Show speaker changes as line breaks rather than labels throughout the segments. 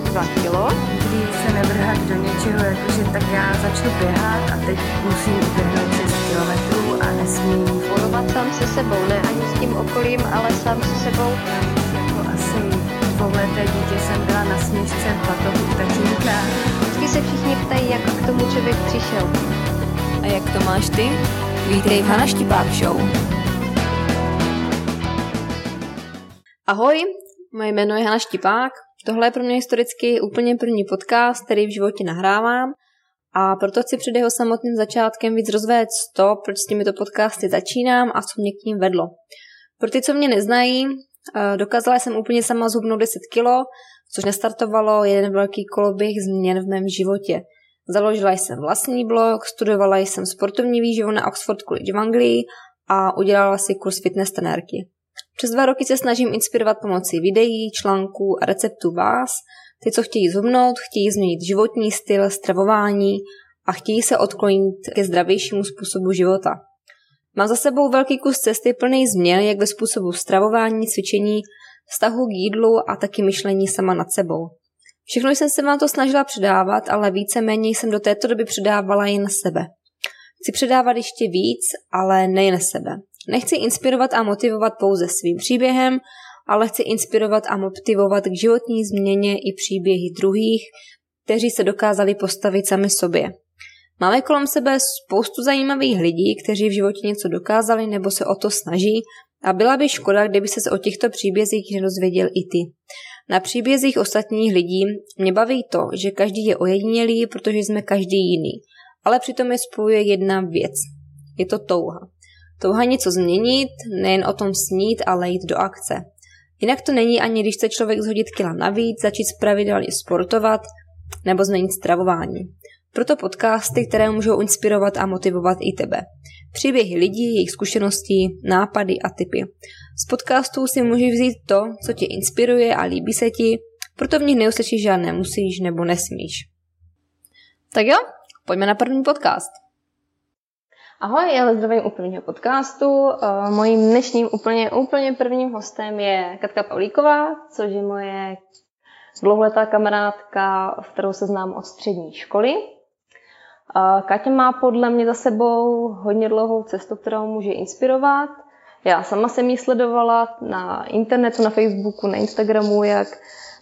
22 kg.
Kdy se nevrhat do něčeho, jakože tak já začnu běhat a teď musím uběhnout 6 km a nesmím
Volovat sám se sebou, ne ani s tím okolím, ale sám se sebou.
jako asi dvouleté dítě jsem byla na směšce v batohu tatínka.
Vždycky se všichni ptají, jak k tomu člověk přišel.
A jak to máš ty? Vítej v Hana Štipák Show. Ahoj, moje jméno je Hana Štipák. Tohle je pro mě historicky úplně první podcast, který v životě nahrávám a proto chci před jeho samotným začátkem víc rozvést to, proč s těmito podcasty začínám a co mě k ním vedlo. Pro ty, co mě neznají, eh, dokázala jsem úplně sama zhubnout 10 kilo, což nestartovalo jeden velký koloběh změn v mém životě. Založila jsem vlastní blog, studovala jsem sportovní výživu na Oxford College v Anglii a udělala si kurz fitness trenérky. Přes dva roky se snažím inspirovat pomocí videí, článků a receptů vás, ty, co chtějí zhubnout, chtějí změnit životní styl, stravování a chtějí se odklonit ke zdravějšímu způsobu života. Mám za sebou velký kus cesty plný změn, jak ve způsobu stravování, cvičení, vztahu k jídlu a taky myšlení sama nad sebou. Všechno jsem se vám to snažila předávat, ale víceméně jsem do této doby předávala jen sebe. Chci předávat ještě víc, ale nejen sebe. Nechci inspirovat a motivovat pouze svým příběhem, ale chci inspirovat a motivovat k životní změně i příběhy druhých, kteří se dokázali postavit sami sobě. Máme kolem sebe spoustu zajímavých lidí, kteří v životě něco dokázali nebo se o to snaží a byla by škoda, kdyby se o těchto příbězích nedozvěděl i ty. Na příbězích ostatních lidí mě baví to, že každý je ojedinělý, protože jsme každý jiný. Ale přitom je spojuje jedna věc. Je to touha. Touha něco změnit, nejen o tom snít, ale jít do akce. Jinak to není ani když chce člověk zhodit kila navíc, začít pravidelně sportovat nebo změnit stravování. Proto podcasty, které můžou inspirovat a motivovat i tebe. Příběhy lidí, jejich zkušenosti, nápady a typy. Z podcastů si můžeš vzít to, co tě inspiruje a líbí se ti, proto v nich neuslyšíš žádné musíš nebo nesmíš. Tak jo, pojďme na první podcast.
Ahoj, já zdravím u prvního podcastu. Eh, Mojím dnešním úplně, úplně prvním hostem je Katka Pavlíková, což je moje dlouholetá kamarádka, v kterou se znám od střední školy. Eh, Katě má podle mě za sebou hodně dlouhou cestu, kterou může inspirovat. Já sama jsem ji sledovala na internetu, na Facebooku, na Instagramu, jak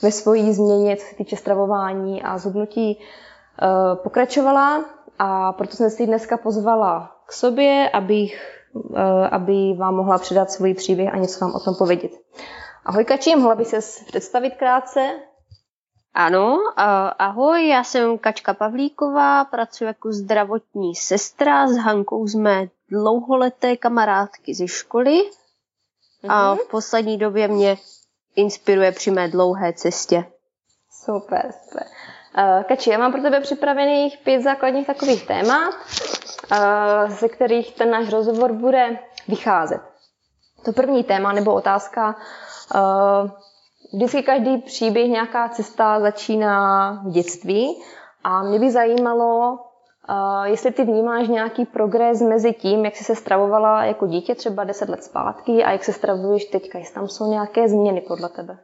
ve svojí změně, co se týče stravování a zhubnutí, eh, pokračovala a proto jsem si dneska pozvala k sobě, abych, eh, aby vám mohla předat svůj příběh a něco vám o tom povědět. Ahoj Kači, mohla by se představit krátce?
Ano, ahoj, já jsem Kačka Pavlíková, pracuji jako zdravotní sestra s Hankou jsme dlouholeté kamarádky ze školy a
Mhm.
v poslední době mě inspiruje při mé dlouhé cestě.
Super, super. Eh, Kači, já mám pro tebe připravených pět základních takových témat, ze kterých ten náš rozhovor bude vycházet. To první téma nebo otázka, eh, vždycky každý příběh, nějaká cesta začíná v dětství a mě by zajímalo, eh, jestli ty vnímáš nějaký progres mezi tím, jak jsi se stravovala jako dítě třeba 10 let zpátky a jak se stravuješ teďka, jestli tam jsou nějaké změny podle tebe.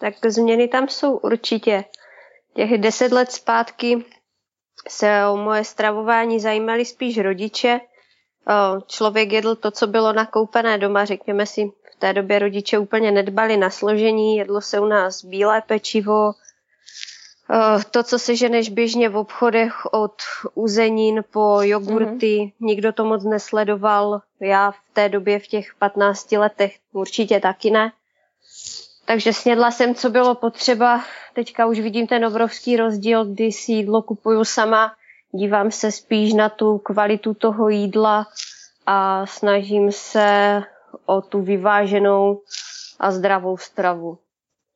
Tak změny tam jsou určitě. Těch deset let zpátky se o moje stravování zajímali spíš rodiče. Člověk jedl to, co bylo nakoupené doma, řekněme si, v té době rodiče úplně nedbali na složení, jedlo se u nás bílé pečivo, to, co se ženeš běžně v obchodech od uzenin po jogurty, mm-hmm. nikdo to moc nesledoval, já v té době v těch 15 letech určitě taky ne. Takže snědla jsem, co bylo potřeba. Teďka už vidím ten obrovský rozdíl, kdy si jídlo kupuju sama. Dívám se spíš na tu kvalitu toho jídla a snažím se o tu vyváženou a zdravou stravu.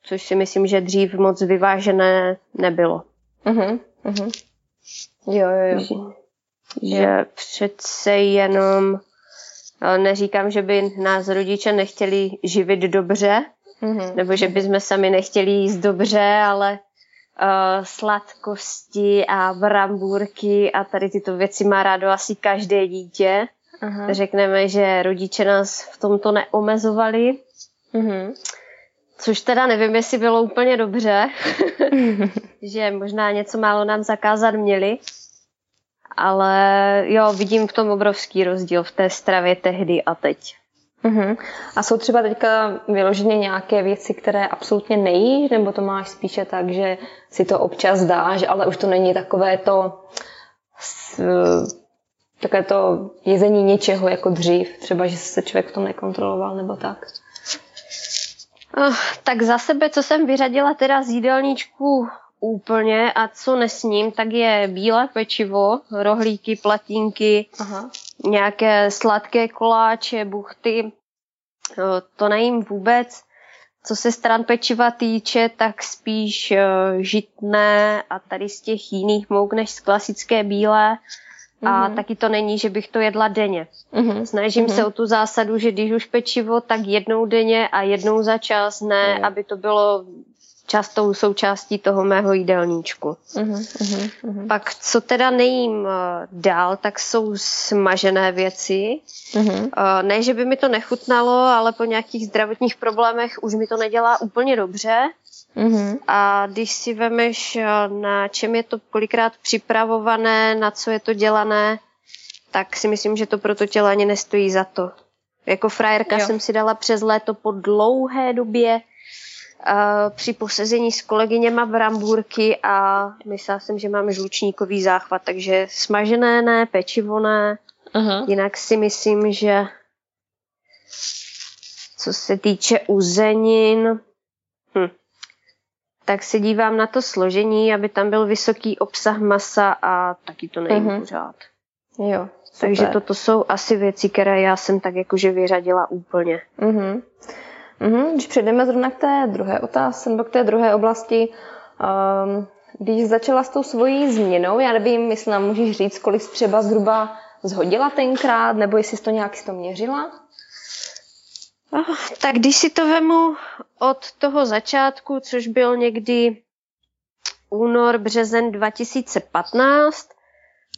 Což si myslím, že dřív moc vyvážené nebylo.
Mhm, mhm. Jo, jo,
Že,
jo.
že přece jenom neříkám, že by nás rodiče nechtěli živit dobře,
Mhm.
nebo že bychom sami nechtěli jíst dobře, ale uh, sladkosti a brambůrky a tady tyto věci má rádo asi každé dítě.
Aha.
Řekneme, že rodiče nás v tomto neomezovali.
Mhm.
což teda nevím, jestli bylo úplně dobře, že možná něco málo nám zakázat měli, ale jo, vidím v tom obrovský rozdíl v té stravě tehdy a teď.
Uh-huh. A jsou třeba teďka vyloženě nějaké věci, které absolutně nejíš, nebo to máš spíše tak, že si to občas dáš, ale už to není takové to také to jezení něčeho jako dřív, třeba, že se člověk v tom nekontroloval nebo tak?
Oh, tak za sebe, co jsem vyřadila teda z jídelníčku úplně a co nesním, tak je bílé pečivo, rohlíky, platínky, Aha. Nějaké sladké koláče, buchty. To nejím vůbec. Co se stran pečiva týče, tak spíš žitné a tady z těch jiných mouk než z klasické bílé. A mm-hmm. taky to není, že bych to jedla denně. Mm-hmm. Snažím mm-hmm. se o tu zásadu, že když už pečivo, tak jednou denně a jednou za čas, ne, mm. aby to bylo častou součástí toho mého jídelníčku. Mm-hmm, mm-hmm. Pak co teda nejím eh, dál, tak jsou smažené věci. Mm-hmm. Ne, že by mi to nechutnalo, ale po nějakých zdravotních problémech už mi to nedělá úplně dobře. Mm-hmm. A když si vemeš, eh, na čem je to kolikrát připravované, na co je to dělané, tak si myslím, že to pro to tělo ani nestojí za to. Jako frajerka jo. jsem si dala přes léto po dlouhé době při posezení s kolegyněma brambůrky a myslela jsem, že mám žlučníkový záchvat, takže smažené ne, pečivo ne. Uh-huh. Jinak si myslím, že co se týče uzenin, hm, tak se dívám na to složení, aby tam byl vysoký obsah masa a taky to nejím uh-huh. pořád.
Jo, super.
Takže toto jsou asi věci, které já jsem tak jakože vyřadila úplně.
Uh-huh. Uh-huh. Když přejdeme zrovna k té druhé otázce, nebo k té druhé oblasti, um, když začala s tou svojí změnou, já nevím, jestli nám můžeš říct, kolik jsi třeba zhruba zhodila tenkrát, nebo jestli jsi to nějak to měřila?
Oh, tak když si to vemu od toho začátku, což byl někdy únor, březen 2015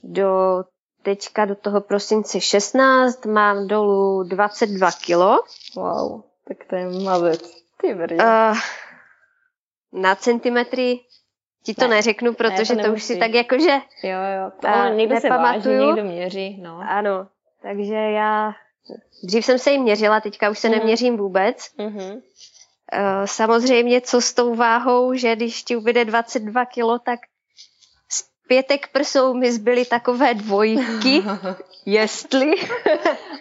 do teďka do toho prosince 16 mám dolů 22 kilo.
Wow, tak to je mazec. Ty
uh, na centimetry ti to ne, neřeknu, protože ne, to, to už si tak jakože
Jo, jo, to uh, někdo se váží, někdo měří, no.
Ano, takže já Dřív jsem se jim měřila, teďka už se mm. neměřím vůbec. Mm-hmm. Samozřejmě, co s tou váhou, že když ti ubyde 22 kilo, tak pětek prsou mi zbyly takové dvojky, jestli.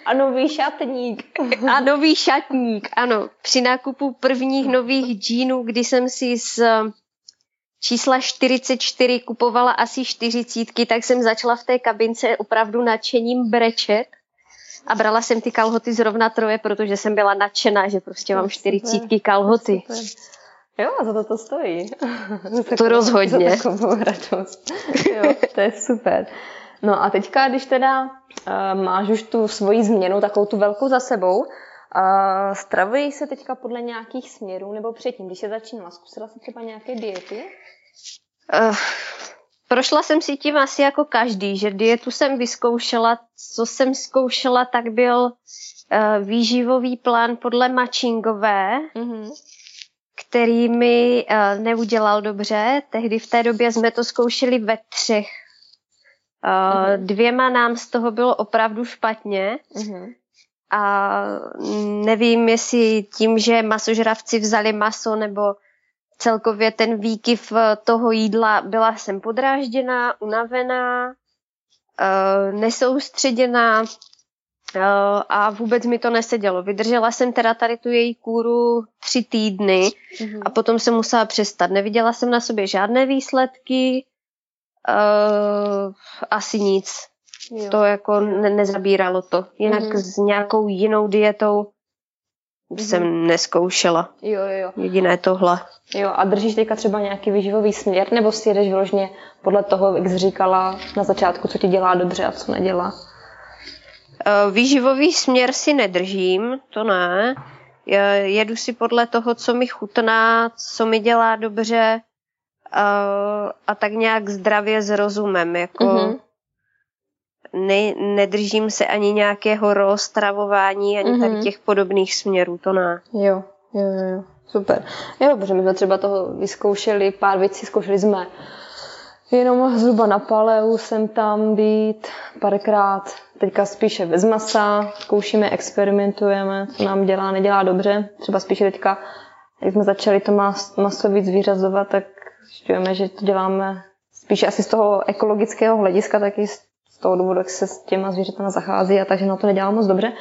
A nový šatník.
A nový šatník, ano. Při nákupu prvních nových džínů, kdy jsem si z čísla 44 kupovala asi 40, tak jsem začala v té kabince opravdu nadšením brečet a brala jsem ty kalhoty zrovna troje, protože jsem byla nadšená, že prostě mám čtyřicítky kalhoty.
Jo, a za to to stojí.
to rozhodně.
Za takovou radost. Jo, to je super. No a teďka, když teda uh, máš už tu svoji změnu, takovou tu velkou za sebou, uh, stravují se teďka podle nějakých směrů, nebo předtím, když se začínala, zkusila jsi třeba nějaké diety?
Uh, Prošla jsem si tím asi jako každý, že dietu jsem vyzkoušela, co jsem zkoušela, tak byl uh, výživový plán podle Mačingové, mm-hmm. Který mi uh, neudělal dobře. Tehdy v té době jsme to zkoušeli ve třech. Uh, mm-hmm. Dvěma nám z toho bylo opravdu špatně. Mm-hmm. A nevím, jestli tím, že masožravci vzali maso, nebo celkově ten výkyv eh, toho jídla byla jsem podrážděná, unavená, nesoustředěná a vůbec mi to nesedělo. Vydržela jsem teda tady tu její kůru tři týdny mm-hmm. a potom jsem musela přestat. Neviděla jsem na sobě žádné výsledky, asi nic. Jo. To jako ne- nezabíralo to. Jinak mm-hmm. s nějakou jinou dietou mm-hmm. jsem neskoušela.
Jo, jo, jo.
Jediné tohle.
Jo, a držíš teďka třeba nějaký výživový směr, nebo si jedeš vyloženě podle toho, jak jsi říkala na začátku, co ti dělá dobře a co nedělá?
Eh, výživový směr si nedržím, to ne. Jedu si podle toho, co mi chutná, co mi dělá dobře a, eh, a tak nějak zdravě s rozumem. Jako mm-hmm. ne, nedržím se ani nějakého rozstravování, ani mm-hmm. tady těch podobných směrů, to ne.
Jo, jo, jo. super. Jo, protože my jsme třeba toho vyzkoušeli, pár věcí zkoušeli jsme jenom zhruba na paleu jsem tam být párkrát, teďka spíše bez masa, zkoušíme, experimentujeme, co nám dělá, nedělá dobře. Třeba spíše teďka, jak jsme začali to maso víc vyřazovat, tak zjišťujeme, že to děláme spíše asi z toho ekologického hlediska, taky z toho důvodu, jak se s těma zvířatama zachází a takže na to nedělá moc dobře.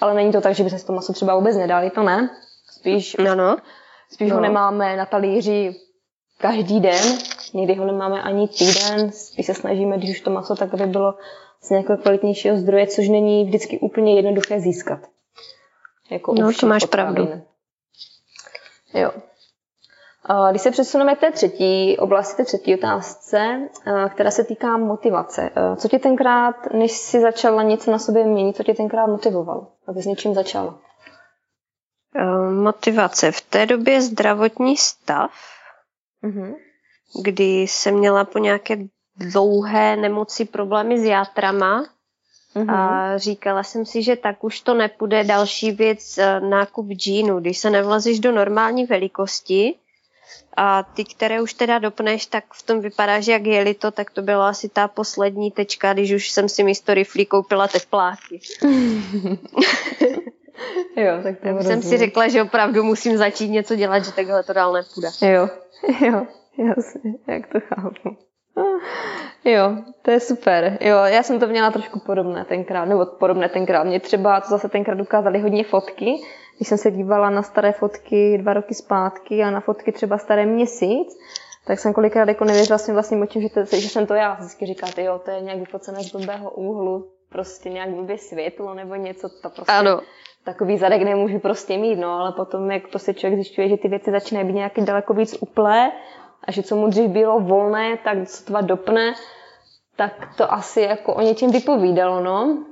Ale není to tak, že by se to maso třeba vůbec nedali, to ne. Spíš,
no, no.
spíš no. ho nemáme na talíři každý den, někdy ho nemáme ani týden, spíš se snažíme, když už to maso, tak aby bylo z nějakého kvalitnějšího zdroje, což není vždycky úplně jednoduché získat.
Jako no, to máš potravin. pravdu.
Jo. Když se přesuneme k té třetí oblasti, té třetí otázce, která se týká motivace. Co tě tenkrát, než jsi začala něco na sobě měnit, co tě tenkrát motivovalo, aby s něčím začala?
Motivace. V té době zdravotní stav, mm-hmm. kdy jsem měla po nějaké dlouhé nemoci problémy s játrama mm-hmm. a říkala jsem si, že tak už to nepůjde. Další věc, e, nákup džínu. Když se nevlazíš do normální velikosti, a ty, které už teda dopneš, tak v tom vypadá, že jak jeli to, tak to byla asi ta poslední tečka, když už jsem si místo riflí koupila tepláky.
jo, tak to
jsem rozumím. si řekla, že opravdu musím začít něco dělat, že takhle to dál nepůjde.
Jo, jo, jasně, jak to chápu. Jo, to je super. Jo, já jsem to měla trošku podobné tenkrát, nebo podobné tenkrát. Mě třeba to zase tenkrát ukázali hodně fotky, když jsem se dívala na staré fotky dva roky zpátky a na fotky třeba staré měsíc, tak jsem kolikrát jako nevěřila svým vlastním očím, že, to, že jsem to já. Vždycky říkáte, jo, to je nějak vyfocené z blbého úhlu, prostě nějak blbě světlo nebo něco, to prostě
ano.
takový zadek nemůžu prostě mít, no, ale potom, jak prostě člověk zjišťuje, že ty věci začínají být nějaký daleko víc uplé a že co mu dřív bylo volné, tak sotva dopne, tak to asi jako o něčem vypovídalo, no.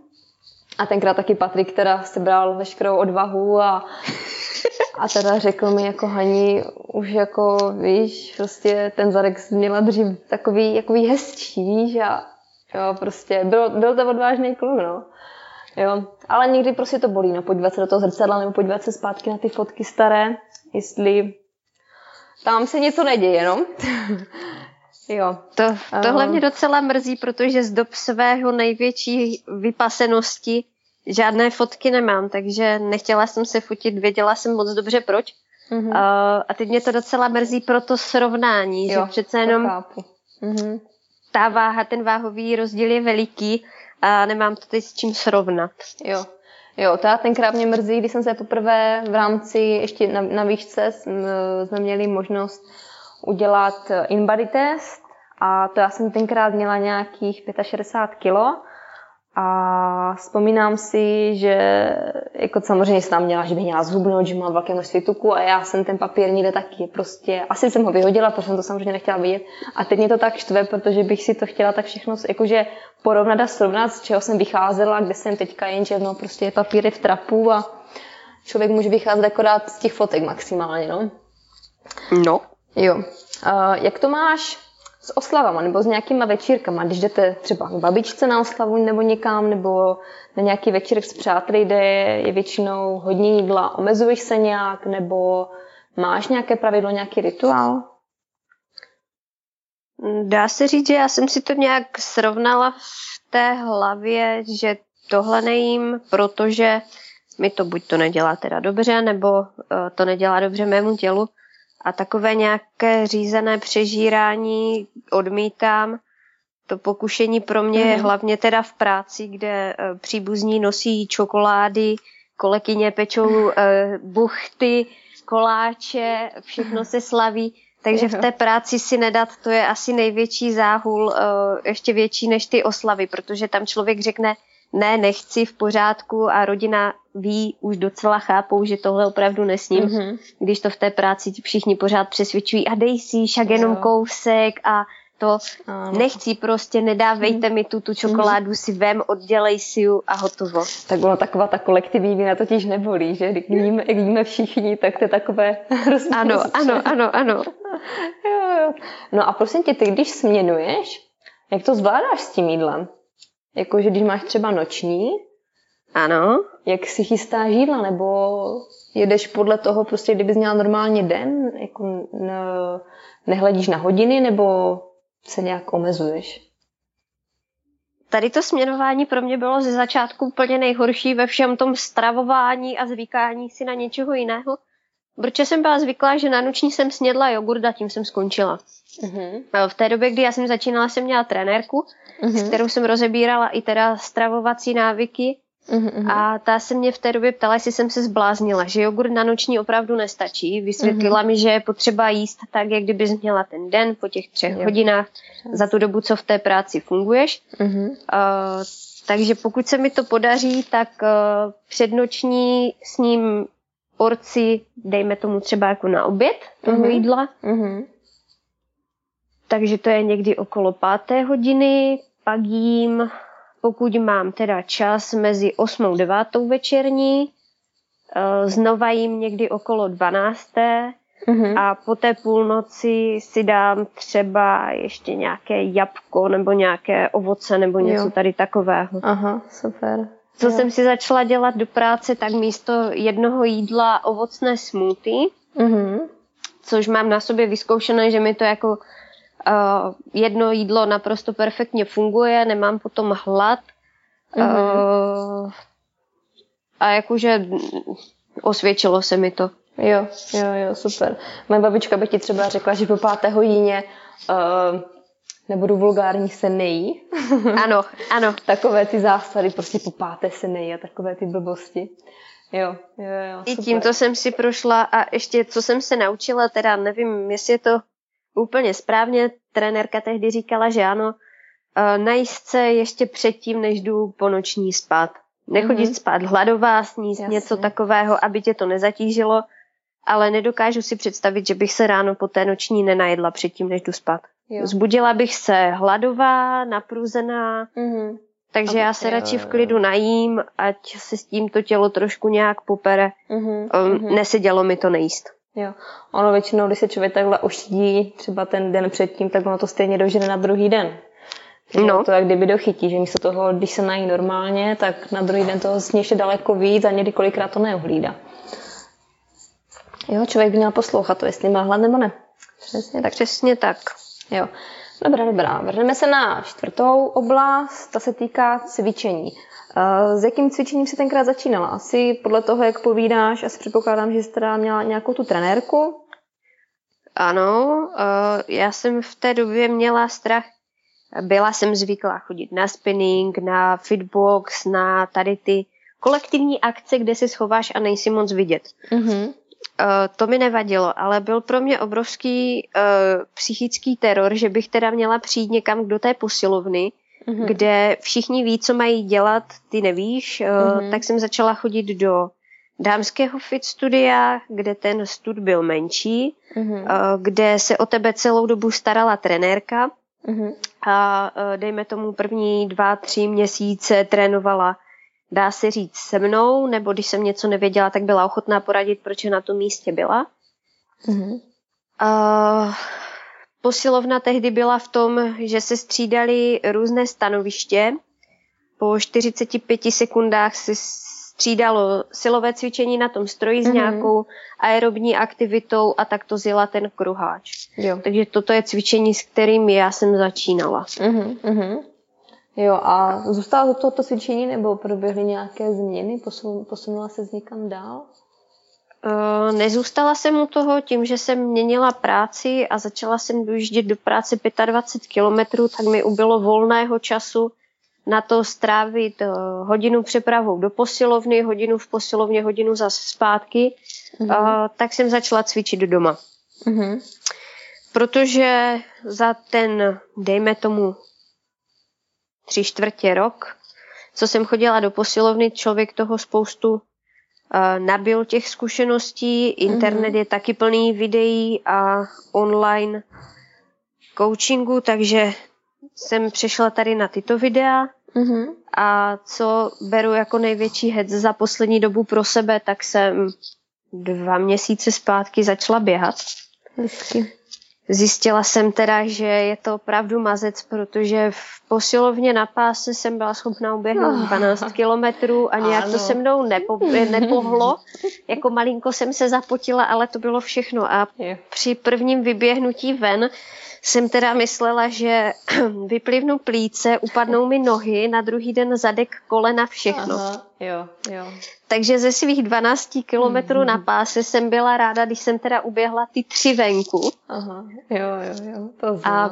A tenkrát taky Patrik teda sebral veškerou odvahu a, a teda řekl mi jako Hani, už jako víš, prostě ten zadek měla dřív takový, takový hezčí, víš, a jo, prostě byl, byl to odvážný kluk, no. Jo, ale někdy prostě to bolí, no, podívat se do toho zrcadla nebo podívat se zpátky na ty fotky staré, jestli tam se něco neděje, no.
Jo. To, tohle mě docela mrzí, protože z dob svého největší vypasenosti žádné fotky nemám, takže nechtěla jsem se fotit, věděla jsem moc dobře proč. Mm-hmm. Uh, a teď mě to docela mrzí pro to srovnání, jo, že přece jenom mm-hmm. Ta váha, ten váhový rozdíl je veliký a nemám to teď s čím srovnat.
Jo. Jo, to já tenkrát mě mrzí, když jsem se poprvé v rámci, ještě na, na výšce jsme měli možnost udělat in-body test a to já jsem tenkrát měla nějakých 65 kilo a vzpomínám si, že jako samozřejmě jsem tam měla, že bych měla zhubnout, že mám velké množství tuku a já jsem ten papír někde taky prostě, asi jsem ho vyhodila, protože jsem to samozřejmě nechtěla vidět. A teď mě to tak štve, protože bych si to chtěla tak všechno jakože porovnat a srovnat, z čeho jsem vycházela, kde jsem teďka, jenže no prostě papíry v trapu a člověk může vycházet akorát z těch fotek maximálně, no.
No.
Jo. Uh, jak to máš s oslavama nebo s nějakýma večírkama, když jdete třeba k babičce na oslavu nebo někam, nebo na nějaký večírek s přáteli, kde je většinou hodně jídla, omezuješ se nějak, nebo máš nějaké pravidlo, nějaký rituál?
Dá se říct, že já jsem si to nějak srovnala v té hlavě, že tohle nejím, protože mi to buď to nedělá teda dobře, nebo eh, to nedělá dobře mému tělu. A takové nějaké řízené přežírání odmítám. To pokušení pro mě je mhm. hlavně teda v práci, kde eh, příbuzní nosí čokolády, kolegyně pečou eh, buchty, koláče, všechno se slaví. Takže v té práci si nedat, to je asi největší záhul, eh, ještě větší než ty oslavy, protože tam člověk řekne, ne, nechci, v pořádku a rodina ví, už docela chápou, že tohle opravdu nesním, mm-hmm. když to v té práci všichni pořád přesvědčují a dej si však jenom kousek a to ano. nechci prostě, nedávejte mm. mi tu, tu čokoládu, mm. si vem, oddělej si ju a hotovo.
Tak ona taková ta kolektivní vina totiž nebolí, že? Když víme, jak víme všichni, tak to je takové
Ano, ano, ano, ano.
jo, jo. No a prosím tě, ty když směnuješ, jak to zvládáš s tím jídlem? Jakože když máš třeba noční,
Ano.
Jak si chystáš jídla, nebo jedeš podle toho, prostě kdybys měla normálně den, jako ne, nehledíš na hodiny, nebo se nějak omezuješ?
Tady to směrování pro mě bylo ze začátku úplně nejhorší ve všem tom stravování a zvykání si na něčeho jiného. Protože jsem byla zvyklá, že na noční jsem snědla jogurt a tím jsem skončila.
Uh-huh.
V té době, kdy já jsem začínala, jsem měla trenérku, uh-huh. s kterou jsem rozebírala i teda stravovací návyky uh-huh. a ta se mě v té době ptala, jestli jsem se zbláznila, že jogurt na noční opravdu nestačí. Vysvětlila uh-huh. mi, že je potřeba jíst tak, jak kdyby měla ten den po těch třech jo. hodinách za tu dobu, co v té práci funguješ. Uh, takže pokud se mi to podaří, tak uh, přednoční s ním porci, dejme tomu třeba jako na oběd toho uh-huh. jídla. Uh-huh. Takže to je někdy okolo páté hodiny, pak jím, pokud mám teda čas, mezi 8 a 9 večerní, eh, znova jím někdy okolo 12. Uh-huh. A po té půlnoci si dám třeba ještě nějaké jabko nebo nějaké ovoce nebo něco jo. tady takového.
Aha, super.
Co jo. jsem si začala dělat do práce, tak místo jednoho jídla ovocné smoothie, mm-hmm. což mám na sobě vyzkoušené, že mi to jako uh, jedno jídlo naprosto perfektně funguje, nemám potom hlad. Mm-hmm. A jakože osvědčilo se mi to.
Jo, jo, jo, super. Moje babička by ti třeba řekla, že po pátého jíně uh, nebudu vulgární, se nejí.
Ano, ano.
takové ty zásady, prostě po páté se nejí a takové ty blbosti. Jo, jo, jo.
I tímto jsem si prošla a ještě co jsem se naučila, teda nevím, jestli je to úplně správně, trenérka tehdy říkala, že ano, uh, najíst se ještě předtím, než jdu po noční spát. Nechodit mm-hmm. spát hladová, sníst Jasně. něco takového, aby tě to nezatížilo, ale nedokážu si představit, že bych se ráno po té noční nenajedla předtím, než jdu spát. Jo. Zbudila bych se hladová, napruzená, mm-hmm. takže já se radši v klidu najím, ať se s tím to tělo trošku nějak popere. Mm-hmm. Um, nesedělo mi to nejíst.
Jo. Ono většinou, když se člověk takhle ošidí třeba ten den předtím, tak ono to stejně dožene na druhý den. No. to jak kdyby dochytí, že místo toho, když se nají normálně, tak na druhý den toho ještě daleko víc a někdy kolikrát to neuhlídá. Jo, člověk by měl poslouchat to, jestli má hlad nebo ne.
Přesně tak. Přesně tak.
Jo. Dobrá, dobrá. Vrhneme se na čtvrtou oblast, ta se týká cvičení. Eh, s jakým cvičením se tenkrát začínala? Asi podle toho, jak povídáš, asi předpokládám, že jsi teda měla nějakou tu trenérku?
Ano, eh, já jsem v té době měla strach. Byla jsem zvyklá chodit na spinning, na fitbox, na tady ty kolektivní akce, kde se schováš a nejsi moc vidět. Mm-hmm. To mi nevadilo, ale byl pro mě obrovský uh, psychický teror, že bych teda měla přijít někam do té posilovny, mm-hmm. kde všichni ví, co mají dělat, ty nevíš, mm-hmm. tak jsem začala chodit do dámského fit studia, kde ten stud byl menší, mm-hmm. kde se o tebe celou dobu starala trenérka mm-hmm. a uh, dejme tomu první dva, tři měsíce trénovala dá se říct, se mnou, nebo když jsem něco nevěděla, tak byla ochotná poradit, proč na tom místě byla. Mm-hmm. Uh, posilovna tehdy byla v tom, že se střídali různé stanoviště. Po 45 sekundách se střídalo silové cvičení na tom stroji mm-hmm. s mhm. nějakou aerobní aktivitou a tak to zjela ten kruháč. Jo. Takže toto je cvičení, s kterým já jsem začínala. Mm-hmm.
Jo, a zůstalo to toto cvičení nebo proběhly nějaké změny? Posun, posunula se z někam dál?
Uh, nezůstala jsem u toho tím, že jsem měnila práci a začala jsem dojíždět do práce 25 kilometrů, tak mi ubylo volného času na to strávit uh, hodinu přepravou do posilovny, hodinu v posilovně, hodinu zase zpátky. Uh, tak jsem začala cvičit doma. Uh-huh. Protože za ten, dejme tomu, tři čtvrtě rok, co jsem chodila do posilovny, člověk toho spoustu nabil těch zkušeností. Internet mm-hmm. je taky plný videí a online coachingu, takže jsem přešla tady na tyto videa mm-hmm. a co beru jako největší hec za poslední dobu pro sebe, tak jsem dva měsíce zpátky začala běhat. Hezky. Zjistila jsem teda, že je to opravdu mazec, protože v posilovně na páse jsem byla schopná uběhnout 12 kilometrů a nějak ano. to se mnou nepo, nepohlo. Jako malinko jsem se zapotila, ale to bylo všechno. A při prvním vyběhnutí ven jsem teda myslela, že vyplivnu plíce, upadnou mi nohy, na druhý den zadek, kolena, všechno. Aha,
jo, jo.
Takže ze svých 12 kilometrů mm-hmm. na páse jsem byla ráda, když jsem teda uběhla ty tři venku.
Aha, jo, jo, jo, to
A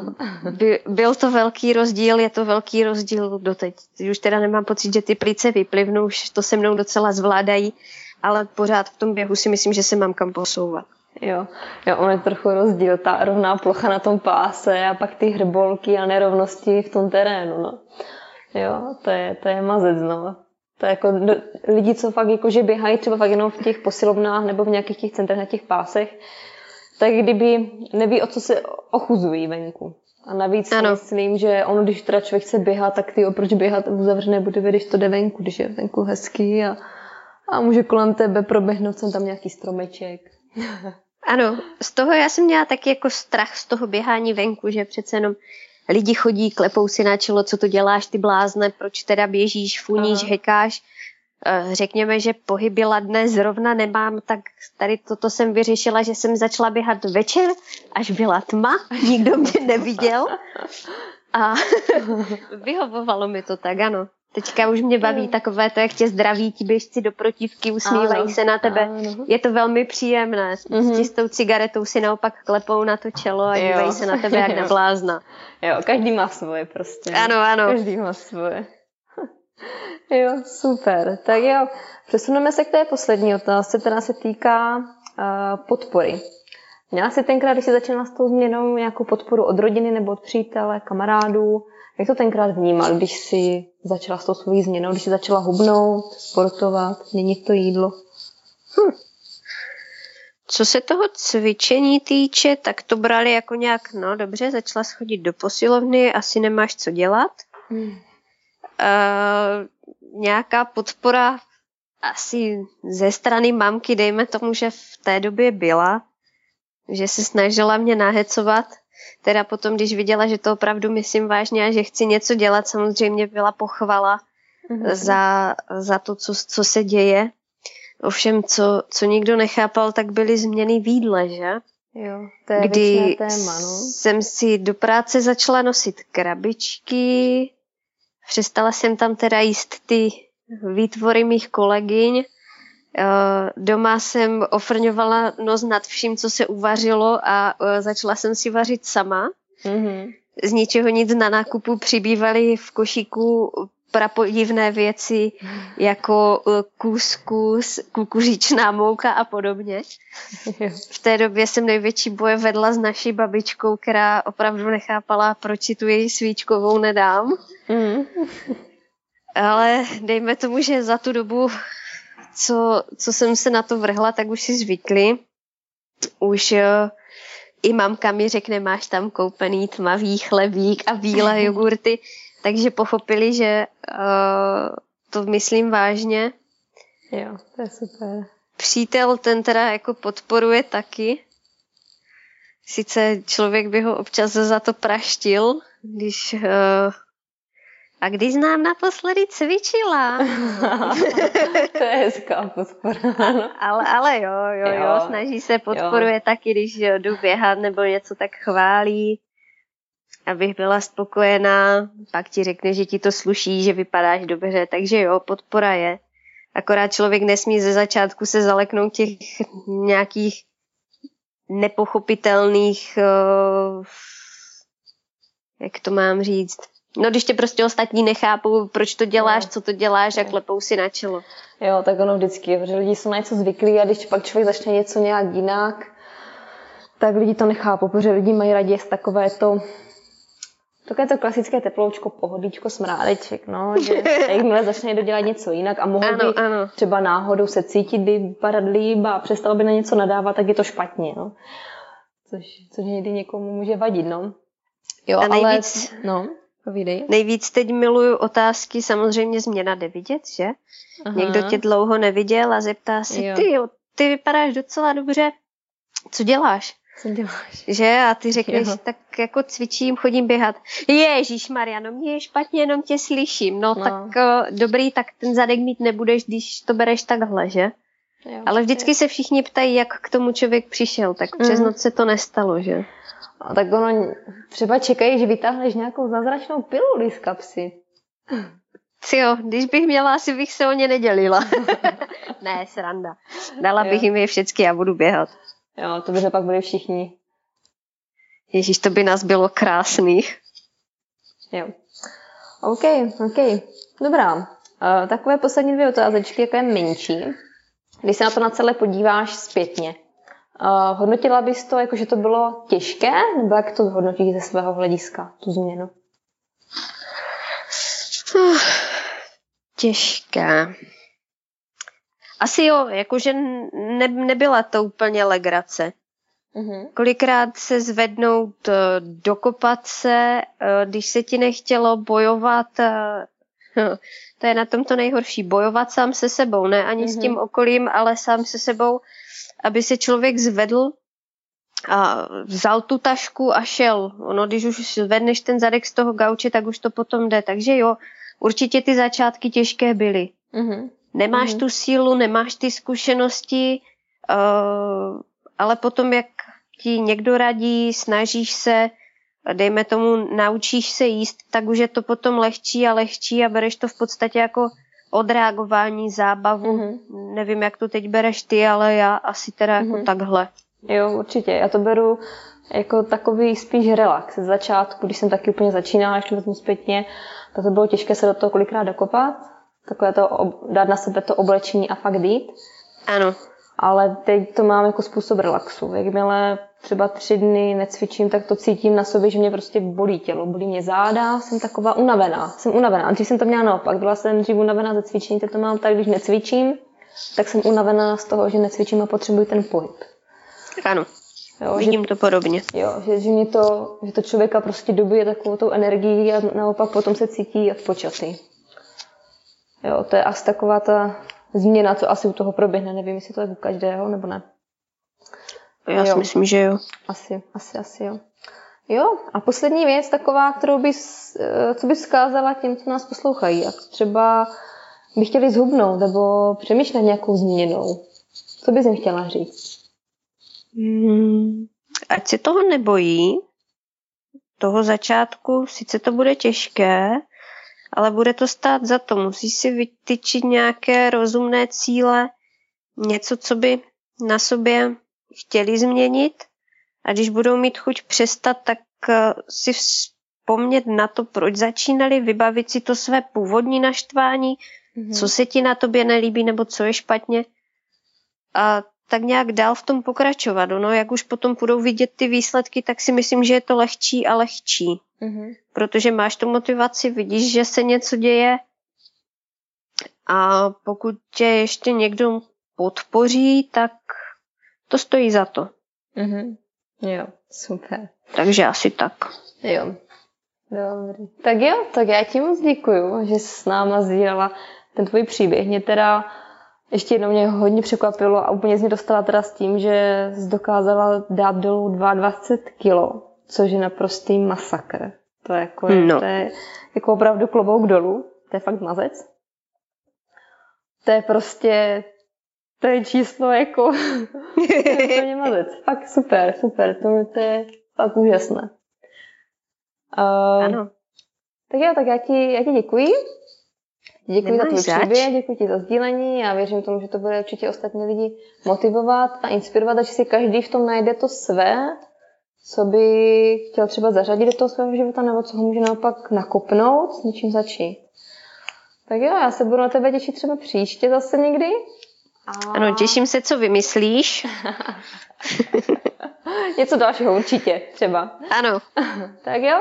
by, byl to velký rozdíl, je to velký rozdíl doteď. Už teda nemám pocit, že ty plíce vyplivnou, už to se mnou docela zvládají, ale pořád v tom běhu si myslím, že se mám kam posouvat.
Jo, jo, on je trochu rozdíl, ta rovná plocha na tom páse a pak ty hrbolky a nerovnosti v tom terénu, no. Jo, to je, to je mazec, no. To je jako do, lidi, co fakt jako, že běhají třeba fakt jenom v těch posilovnách nebo v nějakých těch centrech na těch pásech, tak kdyby neví, o co se ochuzují venku. A navíc ano. myslím, že ono, když teda člověk chce běhat, tak ty proč běhat v zavřené budově, když to jde venku, když je venku hezký a, a může kolem tebe proběhnout jsem tam nějaký stromeček.
Ano, z toho já jsem měla taky jako strach z toho běhání venku, že přece jenom lidi chodí, klepou si na čelo, co to děláš, ty blázne, proč teda běžíš, funíš, Aha. hekáš. Eh, řekněme, že pohyby ladné zrovna nemám, tak tady toto jsem vyřešila, že jsem začala běhat večer, až byla tma, nikdo mě neviděl. A vyhovovalo mi to tak, ano. Teďka už mě baví takové to, jak tě zdraví ti běžci do protivky, usmívají ano, se na tebe. Ano. Je to velmi příjemné. Mm-hmm. S čistou cigaretou si naopak klepou na to čelo a dívají se na tebe jak na blázna.
Jo, každý má svoje prostě.
Ano, ano.
Každý má svoje. jo, super. Tak jo, přesuneme se k té poslední otázce, která se týká uh, podpory. Měla jsi tenkrát, když jsi začala s tou změnou, nějakou podporu od rodiny nebo od přítele, kamarádů? Jak to tenkrát vnímal, když jsi začala s tou svojí změnou, když jsi začala hubnout, sportovat, měnit to jídlo? Hm.
Co se toho cvičení týče, tak to brali jako nějak, no dobře, začala schodit do posilovny, asi nemáš co dělat. Hmm. Uh, nějaká podpora asi ze strany mamky, dejme tomu, že v té době byla, že se snažila mě nahecovat, teda potom, když viděla, že to opravdu myslím vážně a že chci něco dělat, samozřejmě byla pochvala mm-hmm. za, za to, co, co se děje. Ovšem, co, co nikdo nechápal, tak byly změny v jídle, že?
Jo, to je Kdy téma, no.
jsem si do práce začala nosit krabičky, přestala jsem tam teda jíst ty výtvory mých kolegyň, doma jsem ofrňovala nos nad vším, co se uvařilo a eh, začala jsem si vařit sama. Mm-hmm. Z ničeho nic na nákupu přibývaly v košíku prapodivné věci jako eh, kuskus, kukuřičná mouka a podobně. V té době jsem největší boje vedla s naší babičkou, která opravdu nechápala, proč si tu její svíčkovou nedám. Mm. Ale dejme tomu, že za tu dobu co, co jsem se na to vrhla, tak už si zvykli. Už uh, i mamka mi řekne, máš tam koupený tmavý chlebík a bílé jogurty, takže pochopili, že uh, to myslím vážně.
Jo, to je super.
Přítel ten teda jako podporuje taky. Sice člověk by ho občas za to praštil, když uh, a když znám naposledy cvičila.
to je hezká podpora.
ale, ale jo, jo, jo, jo, snaží se, podporuje jo. taky, když jdu běhat nebo něco tak chválí, abych byla spokojená. Pak ti řekne, že ti to sluší, že vypadáš dobře, takže jo, podpora je. Akorát člověk nesmí ze začátku se zaleknout těch nějakých nepochopitelných, uh, jak to mám říct, No když tě prostě ostatní nechápou, proč to děláš, no. co to děláš a klepou si na čelo.
Jo, tak ono vždycky, protože lidi jsou na něco zvyklí a když pak člověk začne něco nějak jinak, tak lidi to nechápou, protože lidi mají raději takové to Takové to klasické teploučko, pohodlíčko, smrádeček, no, že jakmile začne dodělat něco jinak a mohl ano, by ano. třeba náhodou se cítit, by vypadat líb a přestal by na něco nadávat, tak je to špatně, no. Což, což někdy někomu může vadit, no.
Jo, a nejvíc, ale, no. Povídej. Nejvíc teď miluju otázky, samozřejmě změna jde vidět, že? Aha. Někdo tě dlouho neviděl a zeptá se, ty, ty vypadáš docela dobře, co děláš?
Co děláš?
Že? A ty řekneš, jo. tak jako cvičím, chodím běhat. Ježíš Maria, no mě je špatně, jenom tě slyším. No, no. tak uh, dobrý, tak ten zadek mít nebudeš, když to bereš takhle, že? Jo, Ale vždycky je. se všichni ptají, jak k tomu člověk přišel, tak přes mm. noc se to nestalo, že?
A tak ono, třeba čekají, že vytáhneš nějakou zázračnou piluli z kapsy.
Jo, když bych měla, asi bych se o ně nedělila. ne, sranda. Dala jo. bych jim je všechny a budu běhat.
Jo, to by pak byli všichni.
Ježíš, to by nás bylo krásných.
Jo. OK, OK. Dobrá. Uh, takové poslední dvě otázečky, jaké menší. Když se na to na celé podíváš zpětně, uh, hodnotila bys to, jako že to bylo těžké, nebo jak to hodnotíš ze svého hlediska, tu změnu?
Uh, těžké. Asi jo, jakože ne, nebyla to úplně legrace. Mm-hmm. Kolikrát se zvednout, eh, dokopat se, eh, když se ti nechtělo bojovat, eh, to je na tom to nejhorší, bojovat sám se sebou, ne ani mm-hmm. s tím okolím, ale sám se sebou, aby se člověk zvedl a vzal tu tašku a šel. Ono, když už zvedneš ten zadek z toho gauče, tak už to potom jde. Takže jo, určitě ty začátky těžké byly. Mm-hmm. Nemáš mm-hmm. tu sílu, nemáš ty zkušenosti, uh, ale potom, jak ti někdo radí, snažíš se, dejme tomu, naučíš se jíst, tak už je to potom lehčí a lehčí a bereš to v podstatě jako odreagování, zábavu. Mm-hmm. Nevím, jak to teď bereš ty, ale já asi teda mm-hmm. jako takhle.
Jo, určitě. Já to beru jako takový spíš relax. Z začátku, když jsem taky úplně začínala, ještě vezmu zpětně, tak to bylo těžké se do toho kolikrát dokopat, takové to, dát na sebe to oblečení a fakt jít.
Ano.
Ale teď to mám jako způsob relaxu. Jakmile třeba tři dny necvičím, tak to cítím na sobě, že mě prostě bolí tělo, bolí mě záda, jsem taková unavená. Jsem unavená. A dřív jsem to měla naopak. Byla jsem dřív unavená ze cvičení, teď to mám tak, když necvičím, tak jsem unavená z toho, že necvičím a potřebuji ten pohyb.
Ano. Jo, Vidím že, to podobně.
Jo, že, že, mě to, že to člověka prostě dobuje takovou tou energií a naopak potom se cítí jak počatý. Jo, to je asi taková ta změna, co asi u toho proběhne. Nevím, jestli to je u každého, nebo ne.
Já si jo. myslím, že jo.
Asi, asi, asi jo. Jo, a poslední věc taková, kterou bys, eh, co bys vzkázala těm, co nás poslouchají, jak třeba by chtěli zhubnout nebo přemýšlet nějakou změnou. Co bys jim chtěla říct?
Hmm, ať se toho nebojí, toho začátku, sice to bude těžké, ale bude to stát za to. Musí si vytyčit nějaké rozumné cíle, něco, co by na sobě chtěli změnit a když budou mít chuť přestat, tak eh, si vzpomnět na to, proč začínali, vybavit si to své původní naštvání, mm-hmm. co se ti na tobě nelíbí nebo co je špatně a tak nějak dál v tom pokračovat. No, jak už potom budou vidět ty výsledky, tak si myslím, že je to lehčí a lehčí. Mm-hmm. Protože máš tu motivaci, vidíš, že se něco děje a pokud tě ještě někdo podpoří, tak to stojí za to.
Mm-hmm. Jo, super.
Takže asi tak.
Jo. Dobrý. Tak jo, tak já ti moc děkuju, že jsi s náma sdílela ten tvůj příběh. Mě teda ještě jednou mě hodně překvapilo a úplně z mě dostala teda s tím, že jsi dokázala dát dolů 22 kilo, což je naprostý masakr. To je jako, no. to je jako opravdu klobouk dolů. To je fakt mazec. To je prostě, to je číslo jako, to je mazec. Fakt super, super. To, to je fakt úžasné.
Uh, ano.
Tak jo, tak já ti, já ti děkuji. Děkuji Nemáš za tvůj příběh, děkuji ti za sdílení. Já věřím tomu, že to bude určitě ostatní lidi motivovat a inspirovat, a že si každý v tom najde to své, co by chtěl třeba zařadit do toho svého života, nebo co ho může naopak nakopnout, s něčím začít. Tak jo, já se budu na tebe těšit třeba příště zase někdy.
A... Ano, těším se, co vymyslíš.
Něco dalšího určitě, třeba.
Ano.
tak jo.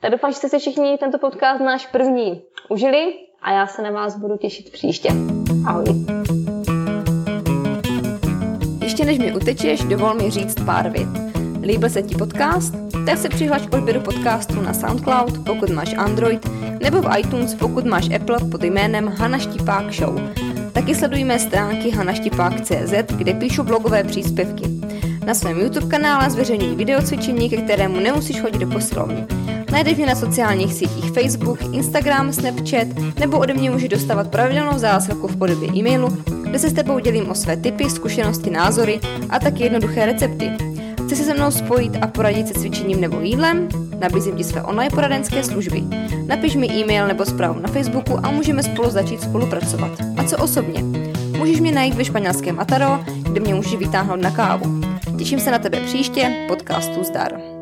Tak doufám, že jste si všichni tento podcast náš první užili a já se na vás budu těšit příště. Ahoj.
Ještě než mi utečeš, dovol mi říct pár vět. Líbil se ti podcast? Tak se přihlaš k odběru podcastu na SoundCloud, pokud máš Android, nebo v iTunes, pokud máš Apple pod jménem Hana Štipák Show. Taky sledujeme stránky hanaštipák.cz, kde píšu blogové příspěvky. Na svém YouTube kanále zveřejňuji videocvičení, ke kterému nemusíš chodit do posilovny. Najdeš mě na sociálních sítích Facebook, Instagram, Snapchat nebo ode mě můžeš dostávat pravidelnou zásilku v podobě e-mailu, kde se s tebou dělím o své typy, zkušenosti, názory a taky jednoduché recepty. Chci se se mnou spojit a poradit se cvičením nebo jídlem? Nabízím ti své online poradenské služby. Napiš mi e-mail nebo zprávu na Facebooku a můžeme spolu začít spolupracovat. A co osobně? Můžeš mě najít ve španělském Ataro, kde mě můžeš vytáhnout na kávu. Těším se na tebe příště, podcastu Zdar.